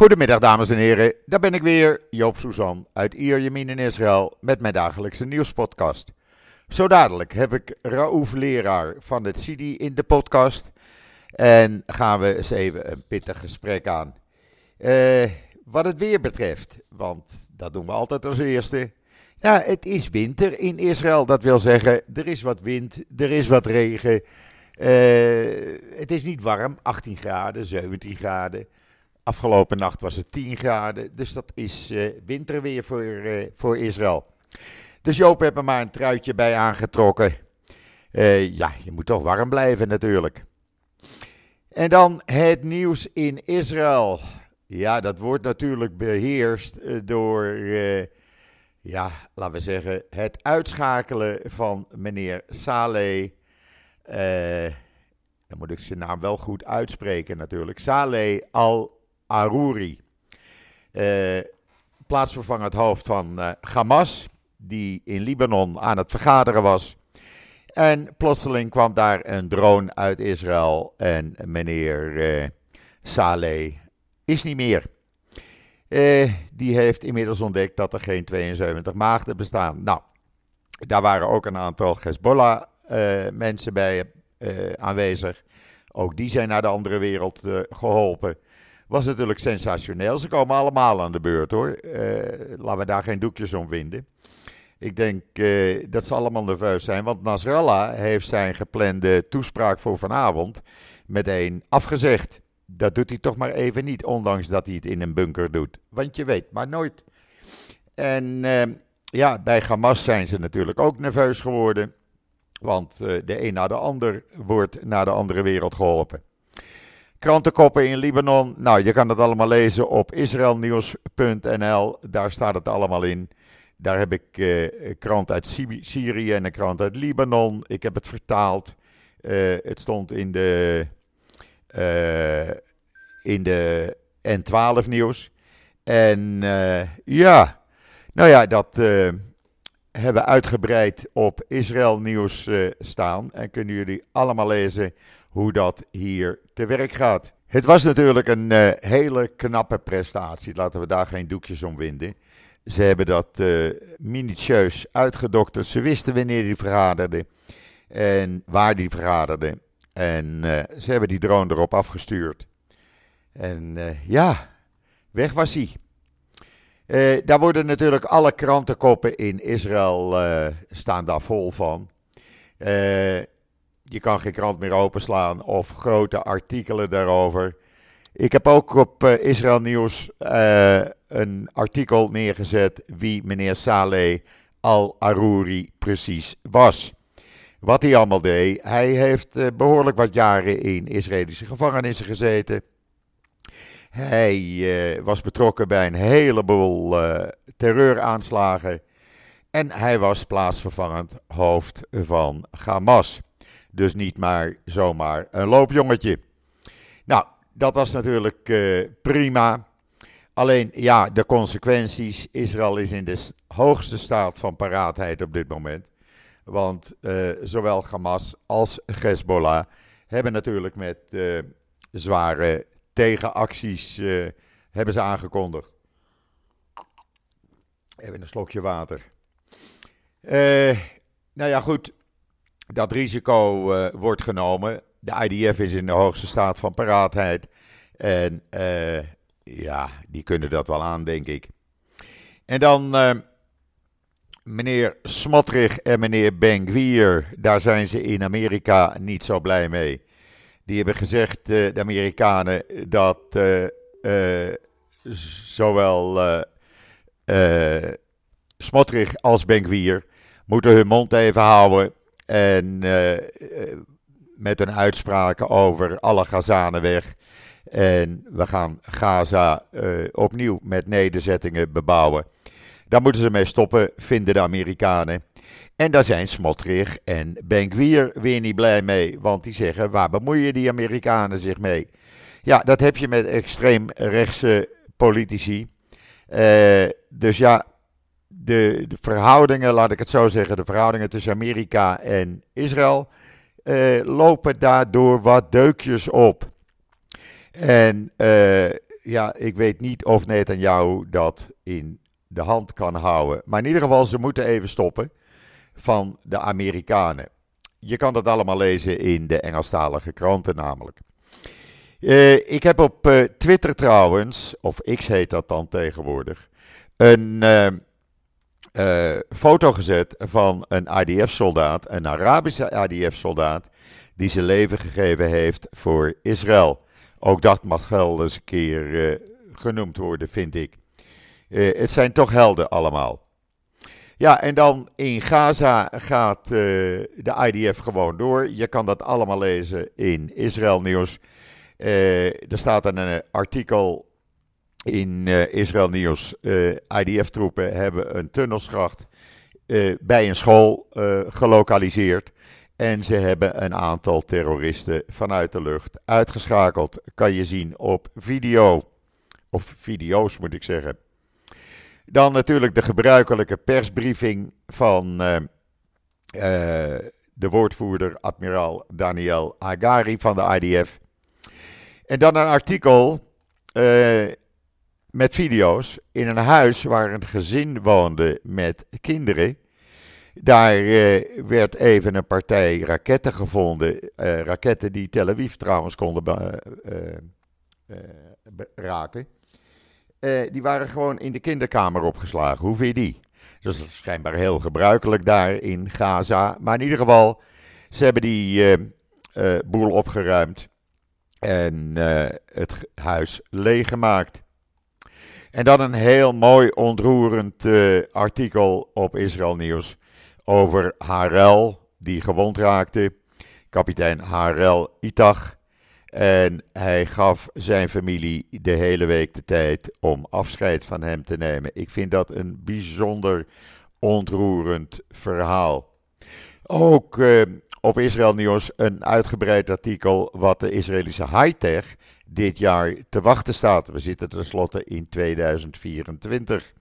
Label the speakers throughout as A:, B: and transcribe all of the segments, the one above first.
A: Goedemiddag dames en heren, daar ben ik weer, Joop Suzan uit Ierjemien in Israël met mijn dagelijkse nieuwspodcast. Zo dadelijk heb ik Raouf Leraar van het CIDI in de podcast en gaan we eens even een pittig gesprek aan. Uh, wat het weer betreft, want dat doen we altijd als eerste. Ja, het is winter in Israël, dat wil zeggen, er is wat wind, er is wat regen. Uh, het is niet warm, 18 graden, 17 graden. Afgelopen nacht was het 10 graden, dus dat is uh, winterweer voor, uh, voor Israël. Dus Joop heeft er maar een truitje bij aangetrokken. Uh, ja, je moet toch warm blijven natuurlijk. En dan het nieuws in Israël. Ja, dat wordt natuurlijk beheerst door, ja, laten we zeggen, het uitschakelen van meneer Saleh. dan moet ik zijn naam wel goed uitspreken natuurlijk. Saleh al Arouri. Uh, plaatsvervangend hoofd van uh, Hamas, die in Libanon aan het vergaderen was. En plotseling kwam daar een drone uit Israël en meneer uh, Saleh is niet meer. die heeft inmiddels ontdekt dat er geen 72 maagden bestaan. Nou, daar waren ook een aantal Hezbollah mensen bij aanwezig. Ook die zijn naar de andere wereld geholpen was natuurlijk sensationeel. Ze komen allemaal aan de beurt hoor. Uh, laten we daar geen doekjes om winden. Ik denk uh, dat ze allemaal nerveus zijn, want Nasrallah heeft zijn geplande toespraak voor vanavond meteen afgezegd. Dat doet hij toch maar even niet, ondanks dat hij het in een bunker doet. Want je weet maar nooit. En uh, ja, bij Hamas zijn ze natuurlijk ook nerveus geworden. Want de een na de ander wordt naar de andere wereld geholpen. Krantenkoppen in Libanon. Nou, je kan het allemaal lezen op israelnieuws.nl. Daar staat het allemaal in. Daar heb ik uh, krant uit Syrië en een krant uit Libanon. Ik heb het vertaald. Uh, het stond in de, uh, in de N12 nieuws. En ja, nou ja, dat hebben we uitgebreid op Israël nieuws staan. En kunnen jullie allemaal lezen hoe dat hier te werk gaat. Het was natuurlijk een uh, hele knappe prestatie. Laten we daar geen doekjes om winden. Ze hebben dat uh, minutieus uitgedokterd. Ze wisten wanneer die vergaderde en waar die vergaderde. En uh, ze hebben die drone erop afgestuurd. En ja, weg was hij. daar worden natuurlijk alle krantenkoppen in Israël staan daar vol van. Je kan geen krant meer openslaan of grote artikelen daarover. Ik heb ook op uh, Israël Nieuws uh, een artikel neergezet wie meneer Saleh al-Arouri precies was. Wat hij allemaal deed. Hij heeft uh, behoorlijk wat jaren in Israëlische gevangenissen gezeten. Hij was betrokken bij een heleboel terreuraanslagen. En hij was plaatsvervangend hoofd van Hamas. Dus niet maar zomaar een loopjongetje. Nou, dat was natuurlijk uh, prima. Alleen ja, de consequenties. Israël is in de hoogste staat van paraatheid op dit moment. Want uh, zowel Hamas als Hezbollah hebben natuurlijk met uh, zware tegenacties hebben ze aangekondigd. Even een slokje water. nou ja, goed dat risico uh, wordt genomen. De IDF is in de hoogste staat van paraatheid. En uh, ja, die kunnen dat wel aan, denk ik. En dan uh, meneer Smotrich en meneer Ben Daar zijn ze in Amerika niet zo blij mee. Die hebben gezegd, de Amerikanen, dat zowel Smotrich als Ben moeten hun mond even houden en uh, met een uitspraak over alle Gazanen weg. En we gaan Gaza uh, opnieuw met nederzettingen bebouwen. Daar moeten ze mee stoppen, vinden de Amerikanen. En daar zijn Smotrich en Benkwier weer niet blij mee. Want die zeggen, waar bemoeien die Amerikanen zich mee? Ja, dat heb je met extreem rechtse politici. Dus ja, de, de, verhoudingen, laat ik het zo zeggen, de verhoudingen tussen Amerika en Israël eh, lopen daardoor wat deukjes op. En uh, ja, ik weet niet of Netanyahu dat in de hand kan houden. Maar in ieder geval, ze moeten even stoppen van de Amerikanen. Je kan dat allemaal lezen in de Engelstalige kranten namelijk. Uh, ik heb op uh, Twitter trouwens, of X heet dat dan tegenwoordig, een uh, foto gezet van een IDF-soldaat, een Arabische IDF-soldaat, die zijn leven gegeven heeft voor Israël. Ook dat mag wel eens een keer genoemd worden, vind ik. het zijn toch helden allemaal. Ja, en dan in Gaza gaat de IDF gewoon door. Je kan dat allemaal lezen in Israël Nieuws. Er staat een artikel in uh, Israël Nieuws. Uh, IDF-troepen hebben een tunnelsgracht bij een school gelokaliseerd. En ze hebben een aantal terroristen vanuit de lucht uitgeschakeld. Kan je zien op video. Of video's moet ik zeggen. Dan natuurlijk de gebruikelijke persbriefing van de woordvoerder admiraal Daniel Agari van de IDF. En dan een artikel met video's in een huis waar een gezin woonde met kinderen. Daar uh, werd even een partij raketten gevonden. Uh, raketten die Tel Aviv trouwens konden raken. die waren gewoon in de kinderkamer opgeslagen. Hoe vind je die? Dat is schijnbaar heel gebruikelijk daar in Gaza. Maar in ieder geval, ze hebben die boel opgeruimd en het huis leeggemaakt. En dan een heel mooi ontroerend uh, artikel op Israël Nieuws over Harel, die gewond raakte. Kapitein Harel Itach. En hij gaf zijn familie de hele week de tijd om afscheid van hem te nemen. Ik vind dat een bijzonder ontroerend verhaal. Ook uh, op Israël Nieuws een uitgebreid artikel wat de Israëlische high-tech dit jaar te wachten staat. We zitten tenslotte in 2024.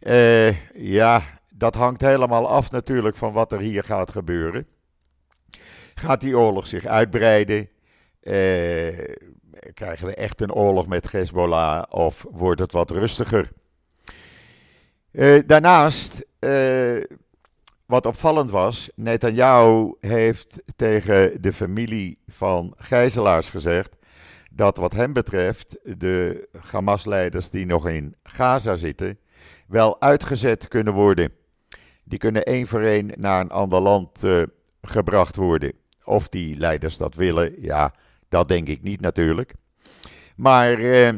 A: Uh, eh, ja, dat hangt helemaal af natuurlijk van wat er hier gaat gebeuren. Gaat die oorlog zich uitbreiden? Uh, krijgen we echt een oorlog met Hezbollah of wordt het wat rustiger? Uh, daarnaast wat opvallend was, Netanyahu heeft tegen de familie van gijzelaars gezegd dat wat hem betreft de Hamas-leiders die nog in Gaza zitten wel uitgezet kunnen worden. Die kunnen één voor één naar een ander land uh, gebracht worden. Of die leiders dat willen, ja, dat denk ik niet natuurlijk. Maar uh,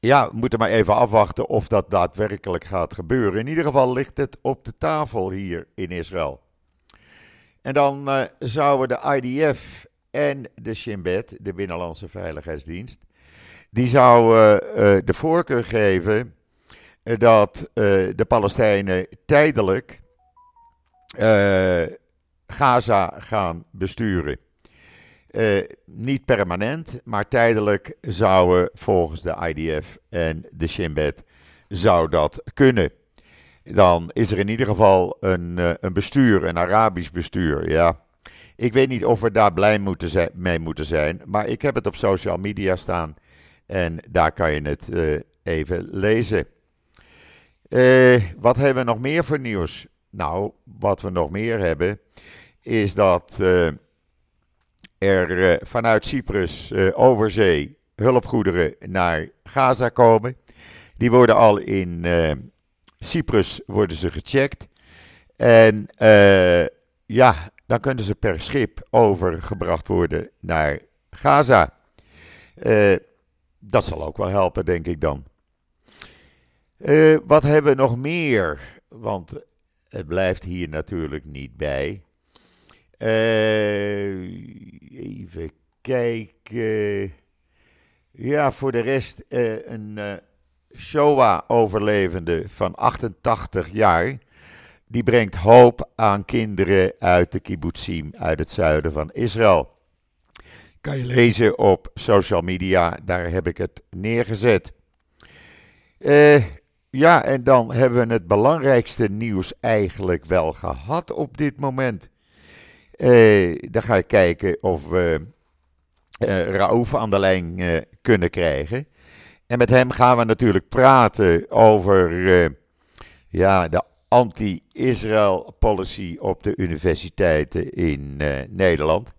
A: ja, we moeten maar even afwachten of dat daadwerkelijk gaat gebeuren. In ieder geval ligt het op de tafel hier in Israël. En dan uh, zouden de IDF en de Shin Bet, de Binnenlandse Veiligheidsdienst, die zouden uh, de voorkeur geven dat uh, de Palestijnen tijdelijk Gaza gaan besturen. Niet permanent, maar tijdelijk zouden volgens de IDF en de Shin Bet zou dat kunnen. Dan is er in ieder geval een, een bestuur, een Arabisch bestuur. Ja, ik weet niet of we daar blij moeten zijn, mee moeten zijn, maar ik heb het op social media staan en daar kan je het uh, even lezen. wat hebben we nog meer voor nieuws? Nou, wat we nog meer hebben, is dat er uh, vanuit Cyprus uh, over zee hulpgoederen naar Gaza komen. Die worden al in Cyprus worden ze gecheckt. En ja, dan kunnen ze per schip overgebracht worden naar Gaza. dat zal ook wel helpen, denk ik dan. wat hebben we nog meer? Want het blijft hier natuurlijk niet bij. Uh, even kijken. Ja, voor de rest een Shoah-overlevende van 88 jaar. Die brengt hoop aan kinderen uit de kibbutzim uit het zuiden van Israël. Kan je lezen op social media, daar heb ik het neergezet. ja, en dan hebben we het belangrijkste nieuws eigenlijk wel gehad op dit moment. Uh, dan ga ik kijken of we uh, Raouf aan de lijn kunnen krijgen. En met hem gaan we natuurlijk praten over ja, de anti-Israël policy op de universiteiten in Nederland.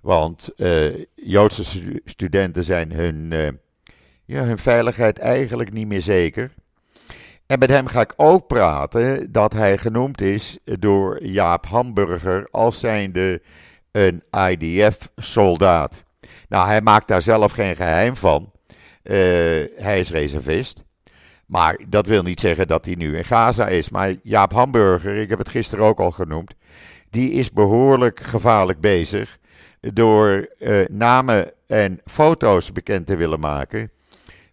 A: Want Joodse studenten zijn hun, ja, hun veiligheid eigenlijk niet meer zeker. En met hem ga ik ook praten dat hij genoemd is door Jaap Hamburger als zijnde een IDF-soldaat. Nou, hij maakt daar zelf geen geheim van. Hij is reservist. Maar dat wil niet zeggen dat hij nu in Gaza is. Maar Jaap Hamburger, ik heb het gisteren ook al genoemd, die is behoorlijk gevaarlijk bezig door uh, namen en foto's bekend te willen maken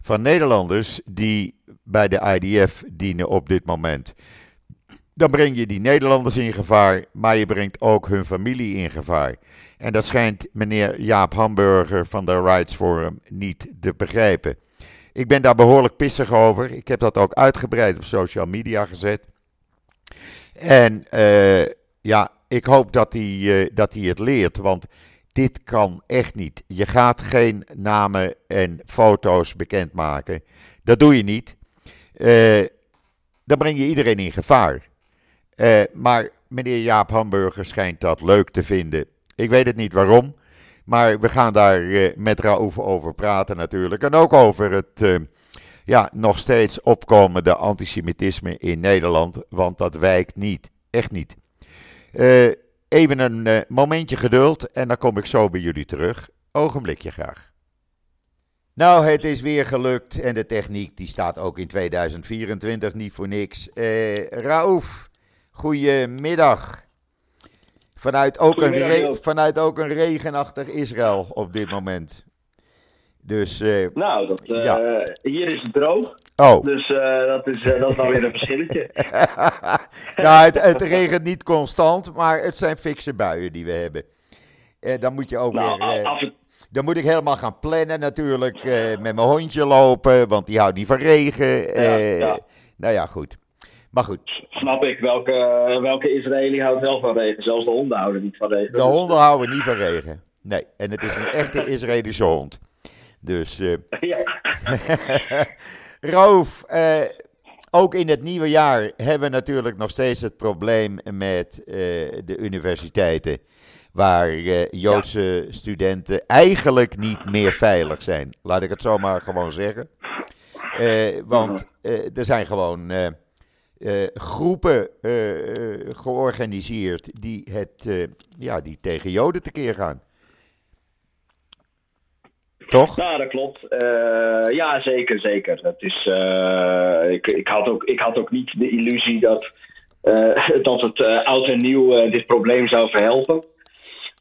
A: van Nederlanders die bij de IDF dienen op dit moment. Dan breng je die Nederlanders in gevaar, maar je brengt ook hun familie in gevaar. En dat schijnt meneer Jaap Hamburger van de Rights Forum niet te begrijpen. Ik ben daar behoorlijk pissig over. Ik heb dat ook uitgebreid op social media gezet. En uh, ja, ik hoop dat hij, uh, dat hij het leert, want dit kan echt niet. Je gaat geen namen en foto's bekendmaken. Dat doe je niet. Uh, dan breng je iedereen in gevaar. Maar meneer Jaap Hamburger schijnt dat leuk te vinden. Ik weet het niet waarom. Maar we gaan daar uh, met Raouf over praten natuurlijk. En ook over het ja, nog steeds opkomende antisemitisme in Nederland. Want dat wijkt niet. Echt niet. even een momentje geduld en dan kom ik zo bij jullie terug. Ogenblikje graag. Nou, het is weer gelukt en de techniek die staat ook in 2024 niet voor niks. Uh, Raouf, goedemiddag. Vanuit ook, een vanuit ook een regenachtig Israël op dit moment. Dus, uh,
B: nou, dat, uh, ja. hier is het droog. Oh. Dus dat, is, dat is alweer een verschilletje.
A: nou, het, het, regent niet constant, maar het zijn fikse buien die we hebben. En dan moet je ook nou, weer... Af, dan moet ik helemaal gaan plannen natuurlijk. Met mijn hondje lopen, want die houdt niet van regen. Uh, Nou ja, goed. Maar goed.
B: Snap ik. Welke, welke Israëli houdt wel van regen? Zelfs de honden houden niet van regen.
A: De honden houden niet van regen. Nee, en het is een echte Israëlische hond. Dus. Uh... Ja. Roof, ook in het nieuwe jaar hebben we natuurlijk nog steeds het probleem met de universiteiten waar Joodse studenten eigenlijk niet meer veilig zijn. Laat ik het zo maar gewoon zeggen. Want uh, er zijn gewoon groepen georganiseerd die, het, ja, die tegen Joden tekeer gaan. Toch?
B: Ja, dat klopt. ja, zeker, zeker. Dat is, ik, ik, had ook, ik had ook niet de illusie dat, dat het oud en nieuw dit probleem zou verhelpen.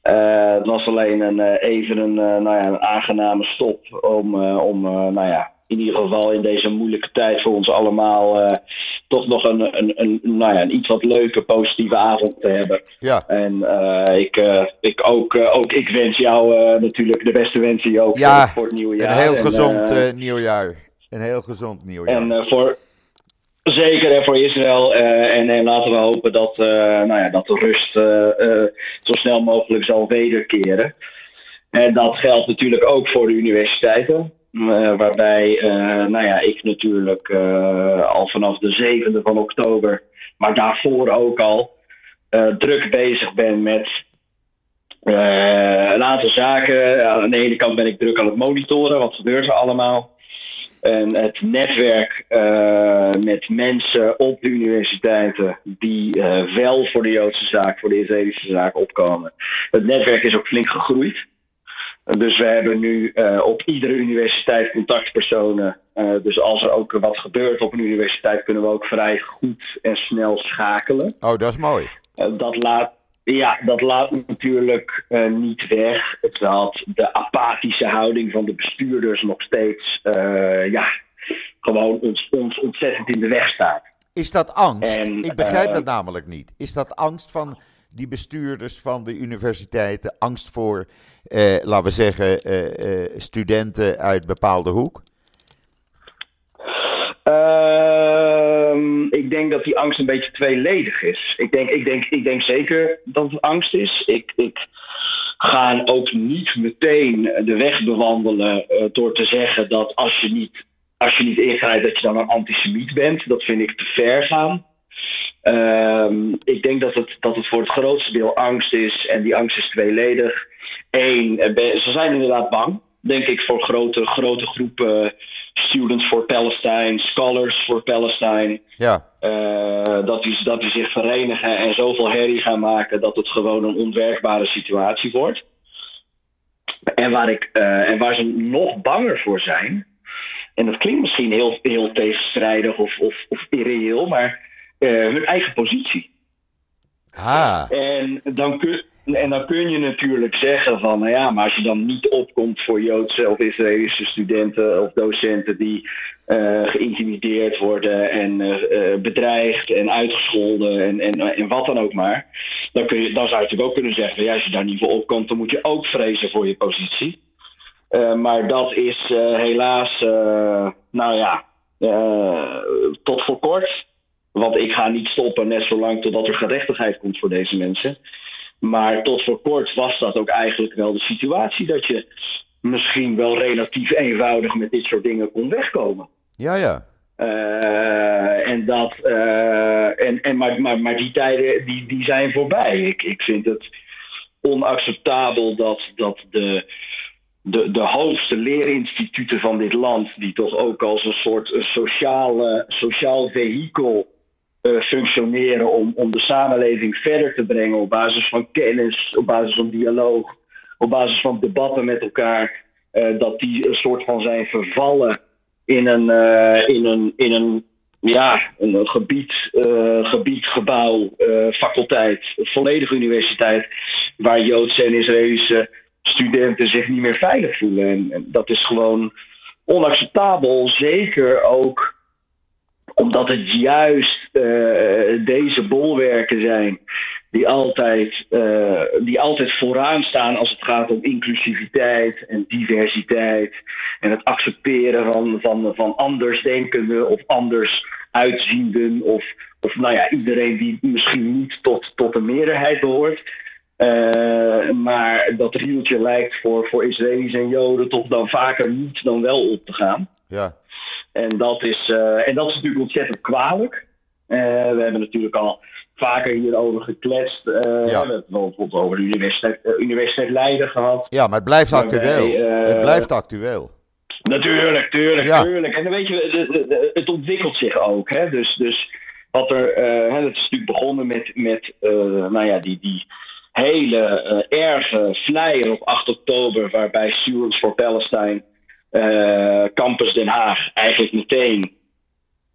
B: Het was alleen een, even een, nou ja, een aangename stop om, om nou ja, in ieder geval in deze moeilijke tijd voor ons allemaal toch nog een, een, een, nou ja, een iets wat leuke, positieve avond te hebben. Ja. En ik, ik ook, ook ik wens jou natuurlijk de beste wensen ook
A: ja,
B: voor, het nieuwe jaar.
A: Een heel gezond nieuwjaar. Een heel gezond nieuwjaar.
B: En voor, Zeker en voor Israël. Uh, en, en, laten we hopen dat, uh, nou ja, dat de rust uh, zo snel mogelijk zal wederkeren. En dat geldt natuurlijk ook voor de universiteiten. Waarbij nou ja, ik natuurlijk al vanaf de 7e van oktober, maar daarvoor ook al, druk bezig ben met een aantal zaken. Aan de ene kant ben ik druk aan het monitoren. Wat gebeurt er allemaal? En het netwerk met mensen op de universiteiten die wel voor de Joodse zaak, voor de Israëlische zaak opkomen. Het netwerk is ook flink gegroeid. Dus we hebben nu uh, op iedere universiteit contactpersonen. dus als er ook wat gebeurt op een universiteit, kunnen we ook vrij goed en snel schakelen.
A: Oh, dat is mooi.
B: dat laat ja, dat laat natuurlijk niet weg dat de apathische houding van de bestuurders nog steeds ja, gewoon ons, ons ontzettend in de weg staat.
A: Is dat angst? En, Ik begrijp dat namelijk niet. Is dat angst van die bestuurders van de universiteiten? Angst voor, laten we zeggen, studenten uit bepaalde hoek?
B: Ehm, ik denk dat die angst een beetje tweeledig is. Ik denk, ik denk, ik denk zeker dat het angst is. Ik, ik, gaan ook niet meteen de weg bewandelen door te zeggen dat als je niet, als je niet ingrijpt dat je dan een antisemiet bent. Dat vind ik te ver gaan. Ehm, ik denk dat het, dat het voor het grootste deel angst is. En die angst is tweeledig. Eén, ze zijn inderdaad bang denk ik, voor grote, grote groepen students for Palestine, scholars for Palestine.
A: Ja.
B: Uh, dat, die, dat die zich verenigen en zoveel herrie gaan maken dat het gewoon een onwerkbare situatie wordt. En waar, ik, uh, en waar ze nog banger voor zijn, en dat klinkt misschien heel, heel tegenstrijdig of, of, of irreëel, maar hun eigen positie.
A: Ah.
B: En dan kun, en dan kun je natuurlijk zeggen van, nou ja, maar als je dan niet opkomt voor Joodse of Israëlische studenten of docenten die uh, geïntimideerd worden en uh, bedreigd en uitgescholden en, en, en wat dan ook maar, dan, kun je, dan zou je natuurlijk ook kunnen zeggen, ja, als je daar niet voor opkomt, dan moet je ook vrezen voor je positie. Uh, maar dat is helaas, nou ja, tot voor kort. Want ik ga niet stoppen net zolang totdat er gerechtigheid komt voor deze mensen. Maar tot voor kort was dat ook eigenlijk wel de situatie dat je misschien wel relatief eenvoudig met dit soort dingen kon wegkomen.
A: Ja, ja.
B: Uh, en dat, uh, en, en, maar, maar, maar die tijden die, die zijn voorbij. Ik, ik vind het onacceptabel dat, dat de, de, de hoogste leerinstituten van dit land, die toch ook als een soort sociale, sociaal vehikel functioneren om, om de samenleving verder te brengen op basis van kennis, op basis van dialoog, op basis van debatten met elkaar, uh, dat die een soort van zijn vervallen in een, uh, in een, in een, ja, een gebied, gebied gebouw, faculteit, volledige universiteit, waar Joodse en Israëlische studenten zich niet meer veilig voelen. En, en dat is gewoon onacceptabel, zeker ook omdat het juist uh, deze bolwerken zijn die altijd, uh, die altijd vooraan staan als het gaat om inclusiviteit en diversiteit. En het accepteren van, van, van andersdenkenden of anders uitzienden. Of, of nou ja, iedereen die misschien niet tot, tot de meerderheid behoort. Uh, maar dat rieltje lijkt voor, voor Israëli's en Joden toch dan vaker niet dan wel op te gaan.
A: Ja.
B: En dat is, uh, en dat is natuurlijk ontzettend kwalijk. Uh, we hebben natuurlijk al vaker hierover gekletst. Uh, ja. We hebben het bijvoorbeeld over de Universiteit, Universiteit Leiden gehad.
A: Ja, maar het blijft actueel. het blijft actueel.
B: Natuurlijk, tuurlijk, ja. tuurlijk. En dan weet je, de, het ontwikkelt zich ook. Hè? Dus, dus wat er, het is natuurlijk begonnen met, met nou ja, die, die hele erge flyer op 8 oktober, waarbij Students for Palestine uh, Campus Den Haag eigenlijk meteen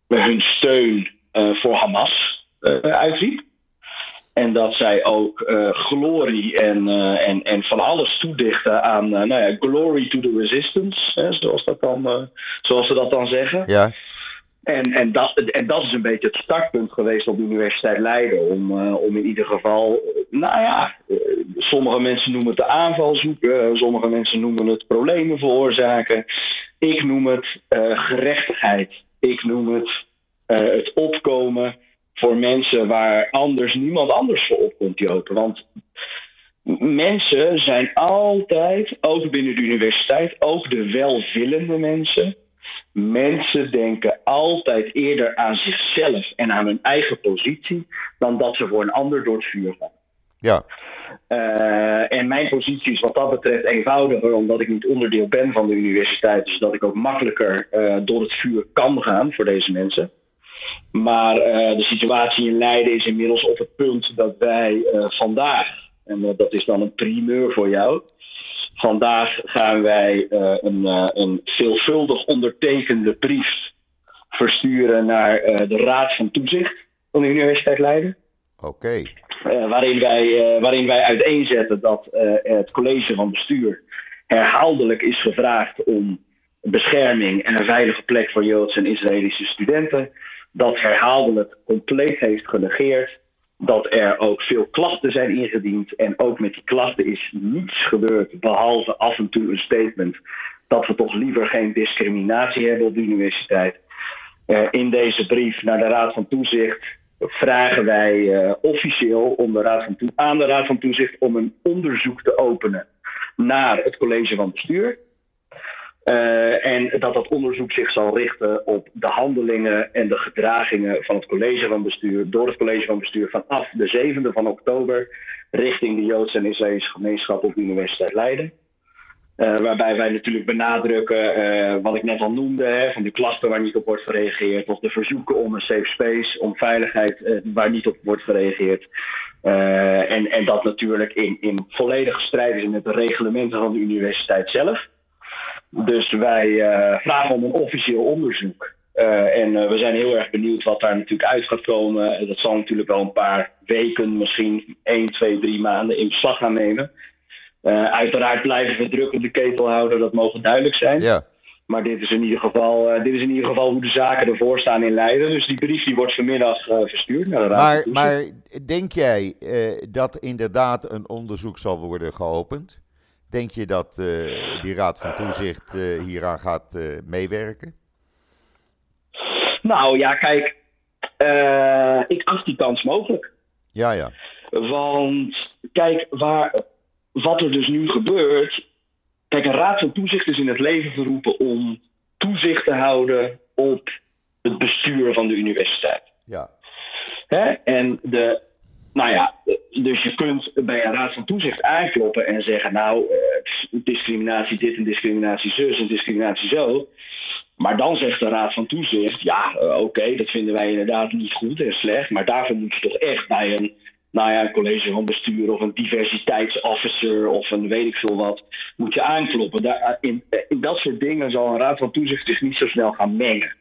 B: hun steun uh, voor Hamas uh, uitriep. En dat zij ook glorie en, en, en van alles toedichten aan nou ja, glory to the resistance, hè, zoals, dat dan, zoals ze dat dan zeggen.
A: Ja.
B: En, en, dat, en dat is een beetje het startpunt geweest op de Universiteit Leiden. Om, uh, om in ieder geval, nou ja, uh, sommige mensen noemen het de aanval zoeken, sommige mensen noemen het problemen veroorzaken. Ik noem het gerechtigheid. Ik noem het het opkomen voor mensen waar anders niemand anders voor opkomt, Jopen. Want mensen zijn altijd, ook binnen de universiteit, ook de welwillende mensen Mensen denken altijd eerder aan zichzelf en aan hun eigen positie dan dat ze voor een ander door het vuur gaan.
A: Ja.
B: Uh, en mijn positie is wat dat betreft eenvoudiger, omdat ik niet onderdeel ben van de universiteit, dus dat ik ook makkelijker uh, door het vuur kan gaan voor deze mensen. Maar uh, de situatie in Leiden is inmiddels op het punt dat wij vandaag, en dat is dan een primeur voor jou, Vandaag gaan wij uh, een, uh, een, veelvuldig ondertekende brief versturen naar uh, de Raad van Toezicht van de Universiteit Leiden.
A: Oké.
B: Okay. waarin, wij, waarin wij uiteenzetten dat het college van bestuur herhaaldelijk is gevraagd om bescherming en een veilige plek voor Joodse en Israëlische studenten. Dat herhaaldelijk compleet heeft genegeerd dat er ook veel klachten zijn ingediend. En ook met die klachten is niets gebeurd, behalve af en toe een statement dat we toch liever geen discriminatie hebben op de universiteit. Uh, in deze brief naar de Raad van Toezicht vragen wij officieel raad van aan de Raad van Toezicht om een onderzoek te openen naar het college van bestuur. Uh, en dat dat onderzoek zich zal richten op de handelingen en de gedragingen van het college van bestuur, door het college van bestuur vanaf de 7e van oktober richting de Joodse en Israëlische gemeenschap op de Universiteit Leiden. Uh, waarbij wij natuurlijk benadrukken uh, wat ik net al noemde, hè, van die klachten waar niet op wordt gereageerd, of de verzoeken om een safe space, om veiligheid waar niet op wordt gereageerd. en, en dat natuurlijk in, in volledige strijd is met de reglementen van de universiteit zelf. Dus wij uh, vragen om een officieel onderzoek. Uh, en uh, we zijn heel erg benieuwd wat daar natuurlijk uit gaat komen. Dat zal natuurlijk wel een paar weken, misschien 1, 2, 3 maanden in beslag gaan nemen. uiteraard blijven we druk op de ketel houden, dat mogen duidelijk zijn.
A: Ja.
B: Maar dit is, in ieder geval, dit is in ieder geval hoe de zaken ervoor staan in Leiden. Dus die brief die wordt vanmiddag verstuurd naar de Raad.
A: Maar, maar denk jij dat inderdaad een onderzoek zal worden geopend? Denk je dat uh, die Raad van Toezicht uh, hieraan gaat uh, meewerken?
B: Nou ja, kijk, ik acht die kans mogelijk.
A: Ja, ja.
B: Want kijk, waar, wat er dus nu gebeurt. Kijk, een Raad van Toezicht is in het leven geroepen om toezicht te houden op het bestuur van de universiteit.
A: Ja.
B: Hè? En de nou ja, dus je kunt bij een raad van toezicht aankloppen en zeggen, nou, uh, discriminatie dit en discriminatie zus en discriminatie zo. Maar dan zegt de raad van toezicht, ja, uh, oké, dat vinden wij inderdaad niet goed en slecht, maar daarvoor moet je toch echt bij een, nou ja, een college van bestuur of een diversiteitsofficer of een weet ik veel wat, moet je aankloppen. Daar, in, in dat soort dingen zal een raad van toezicht zich niet zo snel gaan mengen.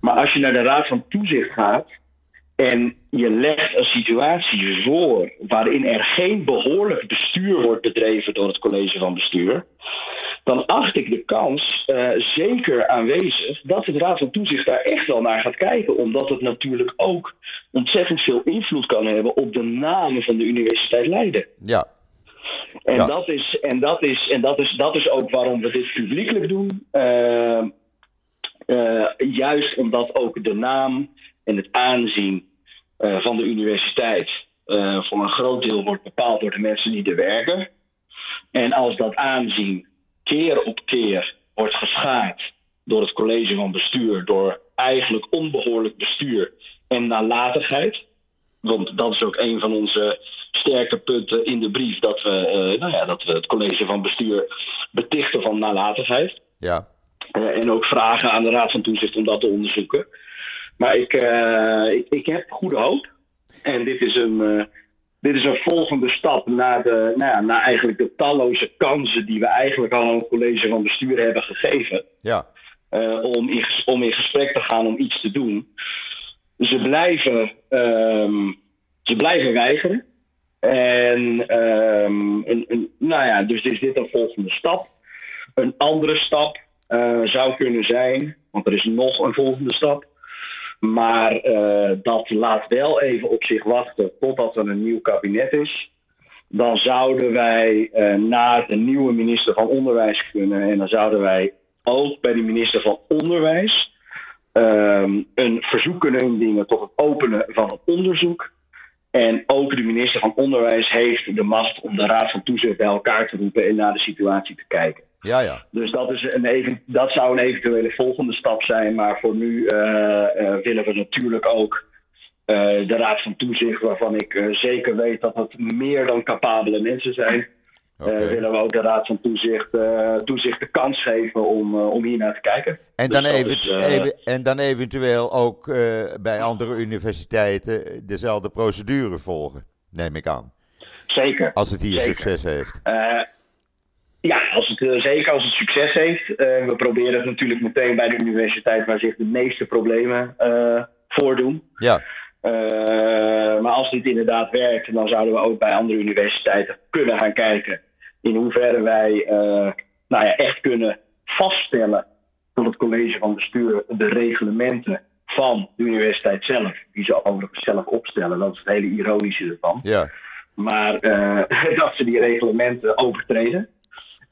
B: Maar als je naar de raad van toezicht gaat, en je legt een situatie voor waarin er geen behoorlijk bestuur wordt bedreven door het college van bestuur, dan acht ik de kans uh, zeker aanwezig dat de Raad van Toezicht daar echt wel naar gaat kijken, omdat het natuurlijk ook ontzettend veel invloed kan hebben op de namen van de Universiteit Leiden.
A: Ja.
B: En, ja. Dat, is, en, dat, is, en dat, is, dat is ook waarom we dit publiekelijk doen. Uh, uh, juist omdat ook de naam en het aanzien uh, van de universiteit uh, voor een groot deel wordt bepaald door de mensen die er werken. En als dat aanzien keer op keer wordt geschaad door het college van bestuur, door eigenlijk onbehoorlijk bestuur en nalatigheid. Want dat is ook een van onze sterke punten in de brief, dat we, uh, nou ja, dat we het college van bestuur betichten van nalatigheid.
A: Ja.
B: en ook vragen aan de Raad van Toezicht om dat te onderzoeken. Maar ik, uh, ik, ik, heb goede hoop. En dit is een, uh, dit is een volgende stap naar, de, nou ja, naar eigenlijk de talloze kansen die we eigenlijk al aan het college van bestuur hebben gegeven.
A: Ja.
B: Uh, om, in, om in gesprek te gaan om iets te doen. Ze blijven, um, ze blijven weigeren. En, um, een, een, nou ja, dus is dit een volgende stap. Een andere stap zou kunnen zijn, want er is nog een volgende stap maar uh, dat laat wel even op zich wachten totdat er een nieuw kabinet is. Dan zouden wij uh, naar de nieuwe minister van Onderwijs kunnen. En dan zouden wij ook bij de minister van Onderwijs um, een verzoek kunnen indingen tot het openen van het onderzoek. En ook de minister van Onderwijs heeft de macht om de Raad van Toezicht bij elkaar te roepen en naar de situatie te kijken.
A: Ja, ja.
B: Dus dat, is een even, dat zou een eventuele volgende stap zijn. Maar voor nu uh, uh, willen we natuurlijk ook uh, de Raad van Toezicht, waarvan ik zeker weet dat het meer dan capabele mensen zijn. Okay. willen we ook de Raad van Toezicht, toezicht de kans geven om, om hier naar te kijken.
A: En dan, dus even, is, even, en dan eventueel ook bij andere universiteiten dezelfde procedure volgen, neem ik aan.
B: Zeker.
A: Als het hier
B: zeker.
A: succes heeft.
B: Ja, als het, uh, zeker als het succes heeft. Uh, we proberen het natuurlijk meteen bij de universiteit waar zich de meeste problemen uh, voordoen.
A: Ja.
B: maar als dit inderdaad werkt, dan zouden we ook bij andere universiteiten kunnen gaan kijken in hoeverre wij nou ja, echt kunnen vaststellen tot het college van bestuur de reglementen van de universiteit zelf, die ze overigens zelf opstellen. Dat is het hele ironische ervan.
A: Ja.
B: Maar dat ze die reglementen overtreden.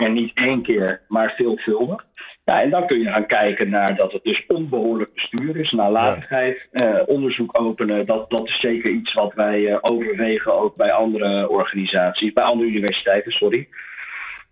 B: En niet één keer, maar veelvuldig. Ja, en dan kun je gaan kijken naar dat het dus onbehoorlijk bestuur is, nalatigheid, eh, onderzoek openen. Dat, dat is zeker iets wat wij eh, overwegen ook bij andere organisaties, bij andere universiteiten, sorry.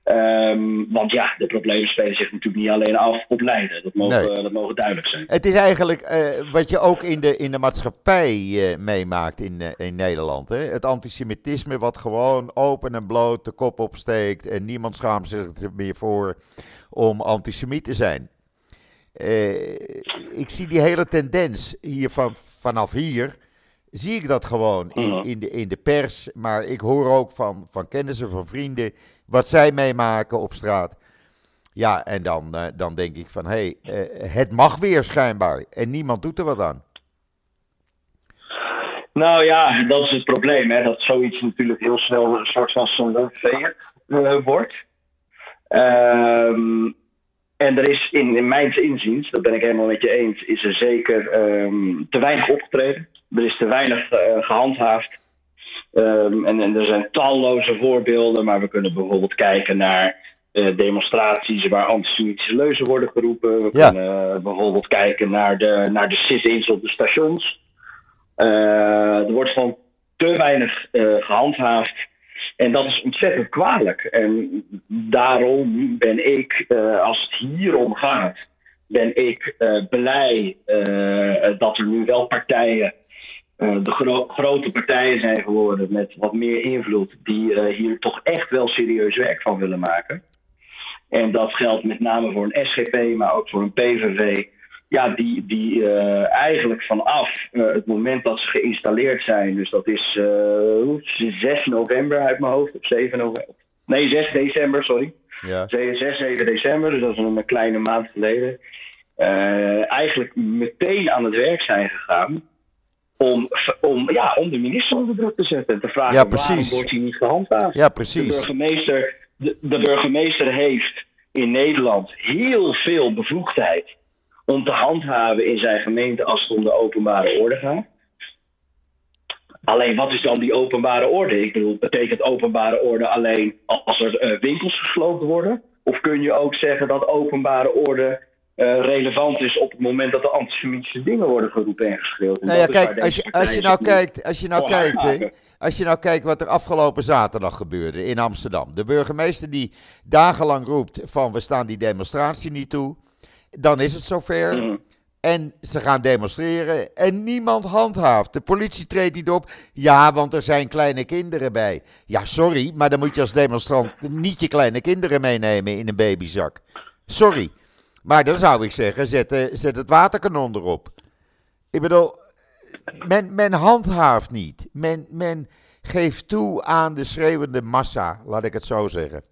B: Ehm, want ja, de problemen spelen zich natuurlijk niet alleen af op Leiden. Dat mogen, dat mogen duidelijk zijn.
A: Het is eigenlijk eh, wat je ook in de, in de maatschappij eh, meemaakt in, uh, in Nederland. Hè? Het antisemitisme wat gewoon open en bloot de kop opsteekt. En niemand schaamt zich er meer voor om antisemiet te zijn. ik zie die hele tendens hier van, vanaf hier. Zie ik dat gewoon in, in, de, in de pers. Maar ik hoor ook van, van kennissen, van vrienden wat zij meemaken op straat. Ja, en dan, uh, dan denk ik van, hé, hey, uh, het mag weer schijnbaar. En niemand doet er wat aan.
B: Nou ja, dat is het probleem. Hè? Dat zoiets natuurlijk heel snel een soort van zo'n uh, wordt. Um, en er is in, in mijn inziens, dat ben ik helemaal met je eens, is er zeker um, te weinig opgetreden. Er is te weinig gehandhaafd. Um, en, en, er zijn talloze voorbeelden, maar we kunnen bijvoorbeeld kijken naar uh, demonstraties waar antisemitische leuzen worden geroepen. We kunnen uh, bijvoorbeeld kijken naar de, naar de sit-ins op de stations. Uh, er wordt gewoon te weinig gehandhaafd. En dat is ontzettend kwalijk. En daarom ben ik, als het hier om gaat, ben ik blij dat er nu wel partijen uh, de gro grote partijen zijn geworden met wat meer invloed, die uh, hier toch echt wel serieus werk van willen maken. En dat geldt met name voor een SGP, maar ook voor een PVV. Ja, die, die uh, eigenlijk vanaf het moment dat ze geïnstalleerd zijn, dus dat is 6 november uit mijn hoofd, of 7 november. Nee, 6 december, sorry. Ja. 6, 7 december, dus dat is een kleine maand geleden. eigenlijk meteen aan het werk zijn gegaan om, om, ja, om de minister onder druk te zetten. En te vragen ja, waarom wordt hij niet gehandhaafd.
A: Ja, precies.
B: De burgemeester, de, de burgemeester heeft in Nederland heel veel bevoegdheid om te handhaven in zijn gemeente als het om de openbare orde gaat. Alleen wat is dan die openbare orde? Ik bedoel, betekent openbare orde alleen als er uh, winkels gesloten worden? Of kun je ook zeggen dat openbare orde uh, relevant is op het moment dat er antisemitische dingen worden geroepen en geschreeuwd.
A: Nou ja, kijk, als je, als je nou kijkt, als je nou kijkt, als je nou kijkt wat er afgelopen zaterdag gebeurde in Amsterdam. De burgemeester die dagenlang roept van we staan die demonstratie niet toe. Dan is het zover. Mm. En ze gaan demonstreren en niemand handhaaft. De politie treedt niet op. Ja, want er zijn kleine kinderen bij. Ja, sorry, maar dan moet je als demonstrant niet je kleine kinderen meenemen in een babyzak. Sorry. Maar dan zou ik zeggen, zet, eh, zet het waterkanon erop. Ik bedoel, men, men handhaaft niet. Men, men geeft toe aan de schreeuwende massa, laat ik het zo zeggen.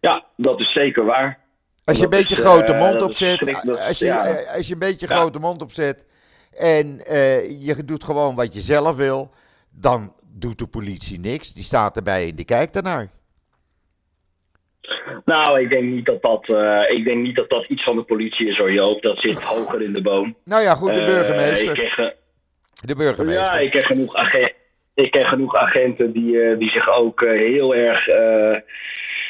B: Ja, dat is zeker waar.
A: Als je een beetje is, grote uh, mond opzet, als je, eh, als je een beetje grote mond opzet en uh, je doet gewoon wat je zelf wil, dan doet de politie niks. Die staat erbij en die kijkt ernaar.
B: Nou, ik denk niet dat dat, uh, ik denk niet dat dat iets van de politie is hoor, Joop. Dat zit hoger in de boom.
A: Nou ja, goed, de eh, burgemeester. Uh, de burgemeester.
B: Ja, ik ken genoeg, agenten, ik ken genoeg agenten die, uh, die zich ook heel erg,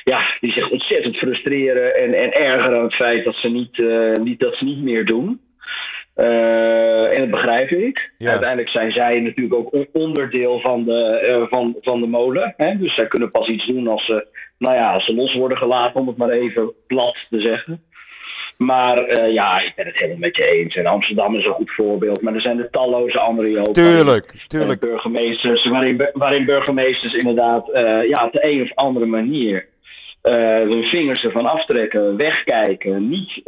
B: ja, die zich ontzettend frustreren en, en ergeren aan het feit dat ze niet, niet, dat ze niet meer doen. en dat begrijp ik. Ja. Uiteindelijk zijn zij natuurlijk ook onderdeel van de, van, van de molen. Hè? Dus zij kunnen pas iets doen als ze nou ja, als ze los worden gelaten, om het maar even plat te zeggen. Maar uh, ja, ik ben het helemaal met je eens. En Amsterdam is een goed voorbeeld. Maar er zijn er talloze andere ook.
A: Tuurlijk, tuurlijk.
B: burgemeesters, waarin, waarin burgemeesters inderdaad uh, ja, op de een of andere manier uh, hun vingers ervan aftrekken, wegkijken, niet